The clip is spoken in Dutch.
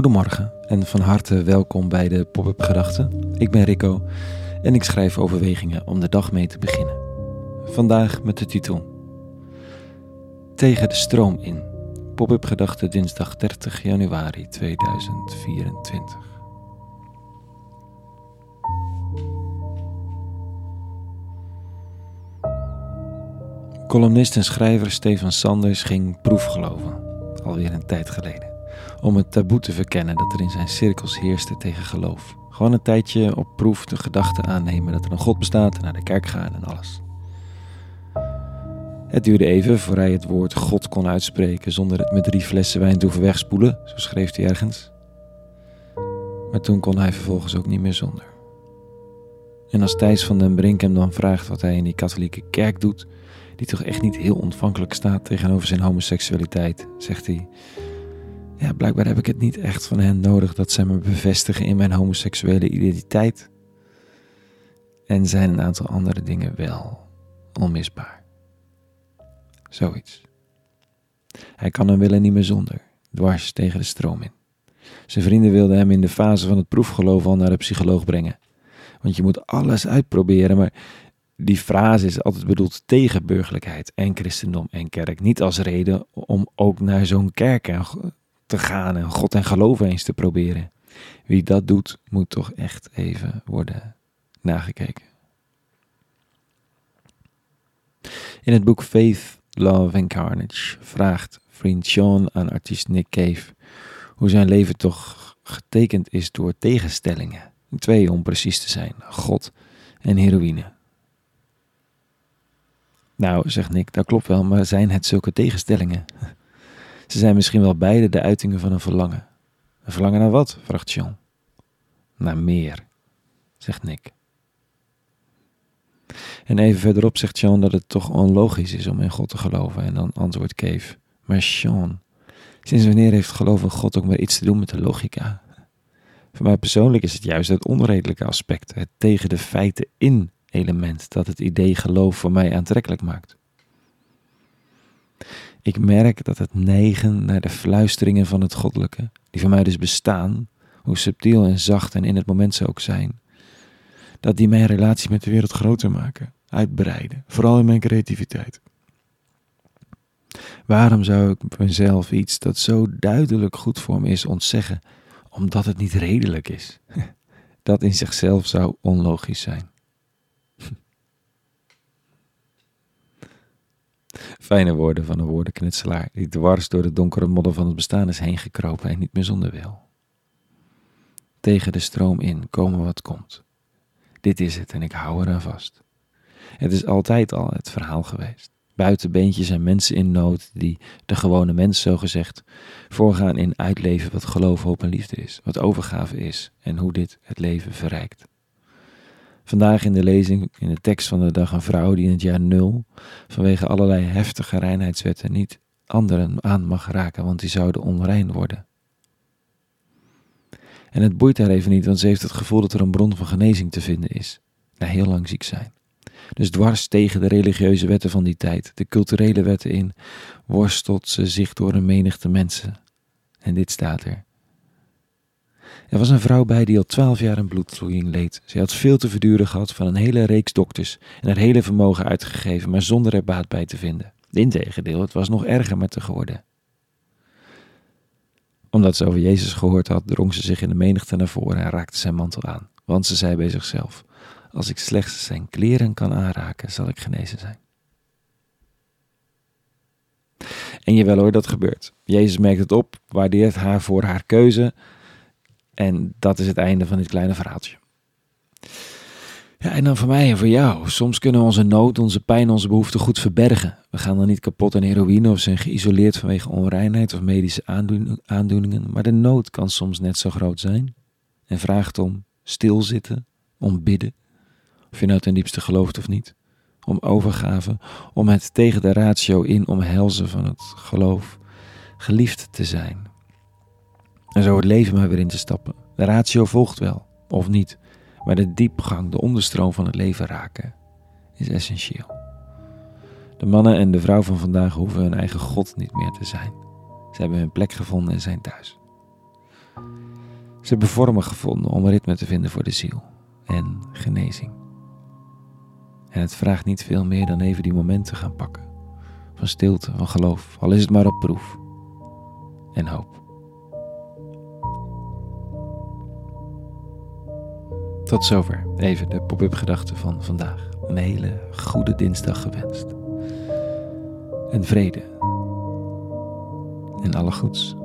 Goedemorgen en van harte welkom bij de Pop-up Gedachten. Ik ben Rico en ik schrijf overwegingen om de dag mee te beginnen. Vandaag met de titel Tegen de stroom in. Pop-up Gedachten dinsdag 30 januari 2024. Columnist en schrijver Stefan Sanders ging proefgeloven, alweer een tijd geleden om het taboe te verkennen dat er in zijn cirkels heerste tegen geloof. Gewoon een tijdje op proef de gedachte aannemen dat er een God bestaat en naar de kerk gaan en alles. Het duurde even voor hij het woord God kon uitspreken zonder het met drie flessen wijn te hoeven wegspoelen, zo schreef hij ergens. Maar toen kon hij vervolgens ook niet meer zonder. En als Thijs van den Brink hem dan vraagt wat hij in die katholieke kerk doet, die toch echt niet heel ontvankelijk staat tegenover zijn homoseksualiteit, zegt hij: ja, blijkbaar heb ik het niet echt van hen nodig dat zij me bevestigen in mijn homoseksuele identiteit. En zijn een aantal andere dingen wel onmisbaar. Zoiets. Hij kan hem willen niet meer zonder, dwars tegen de stroom in. Zijn vrienden wilden hem in de fase van het proefgeloof al naar de psycholoog brengen. Want je moet alles uitproberen, maar die frase is altijd bedoeld tegen burgerlijkheid en christendom en kerk. Niet als reden om ook naar zo'n kerk te gaan en God en geloven eens te proberen. Wie dat doet, moet toch echt even worden nagekeken. In het boek Faith, Love and Carnage vraagt vriend Sean aan artiest Nick Cave hoe zijn leven toch getekend is door tegenstellingen. Twee om precies te zijn: God en heroïne. Nou, zegt Nick, dat klopt wel, maar zijn het zulke tegenstellingen? Ze zijn misschien wel beide de uitingen van een verlangen. Een verlangen naar wat? vraagt Jean. Naar meer, zegt Nick. En even verderop zegt Jean dat het toch onlogisch is om in God te geloven. En dan antwoordt Cave. Maar Sean, sinds wanneer heeft geloof in God ook maar iets te doen met de logica? Voor mij persoonlijk is het juist het onredelijke aspect, het tegen de feiten in element, dat het idee geloof voor mij aantrekkelijk maakt. Ik merk dat het neigen naar de fluisteringen van het goddelijke, die voor mij dus bestaan, hoe subtiel en zacht en in het moment ze ook zijn, dat die mijn relatie met de wereld groter maken, uitbreiden, vooral in mijn creativiteit. Waarom zou ik mezelf iets dat zo duidelijk goed voor me is ontzeggen, omdat het niet redelijk is? Dat in zichzelf zou onlogisch zijn. Fijne woorden van een woordenknutselaar die dwars door de donkere modder van het bestaan is heen gekropen en niet meer zonder wil. Tegen de stroom in, komen wat komt. Dit is het en ik hou eraan vast. Het is altijd al het verhaal geweest. Buitenbeentjes en mensen in nood die de gewone mens zogezegd voorgaan in uitleven wat geloof, hoop en liefde is, wat overgave is en hoe dit het leven verrijkt. Vandaag in de lezing, in de tekst van de dag, een vrouw die in het jaar nul vanwege allerlei heftige reinheidswetten niet anderen aan mag raken, want die zouden onrein worden. En het boeit haar even niet, want ze heeft het gevoel dat er een bron van genezing te vinden is, na heel lang ziek zijn. Dus dwars tegen de religieuze wetten van die tijd, de culturele wetten in, worstelt ze zich door een menigte mensen. En dit staat er. Er was een vrouw bij die al twaalf jaar een bloedvloeiing leed. Zij had veel te verduren gehad van een hele reeks dokters en haar hele vermogen uitgegeven, maar zonder er baat bij te vinden. Integendeel, het was nog erger met haar geworden. Omdat ze over Jezus gehoord had, drong ze zich in de menigte naar voren en raakte zijn mantel aan. Want ze zei bij zichzelf: Als ik slechts zijn kleren kan aanraken, zal ik genezen zijn. En jawel hoor, dat gebeurt. Jezus merkt het op, waardeert haar voor haar keuze en dat is het einde van dit kleine verhaaltje. Ja, en dan voor mij en voor jou. Soms kunnen onze nood, onze pijn, onze behoeften goed verbergen. We gaan dan niet kapot aan heroïne of zijn geïsoleerd vanwege onreinheid of medische aandoeningen. Maar de nood kan soms net zo groot zijn. En vraagt om stilzitten, om bidden. Of je nou ten diepste gelooft of niet. Om overgave, om het tegen de ratio in omhelzen van het geloof geliefd te zijn. En zo het leven maar weer in te stappen. De ratio volgt wel, of niet. Maar de diepgang, de onderstroom van het leven raken, is essentieel. De mannen en de vrouw van vandaag hoeven hun eigen God niet meer te zijn. Ze hebben hun plek gevonden en zijn thuis. Ze hebben vormen gevonden om ritme te vinden voor de ziel en genezing. En het vraagt niet veel meer dan even die momenten gaan pakken. Van stilte, van geloof, al is het maar op proef. En hoop. Tot zover even de pop-up gedachten van vandaag. Een hele goede dinsdag gewenst. En vrede. En alle goeds.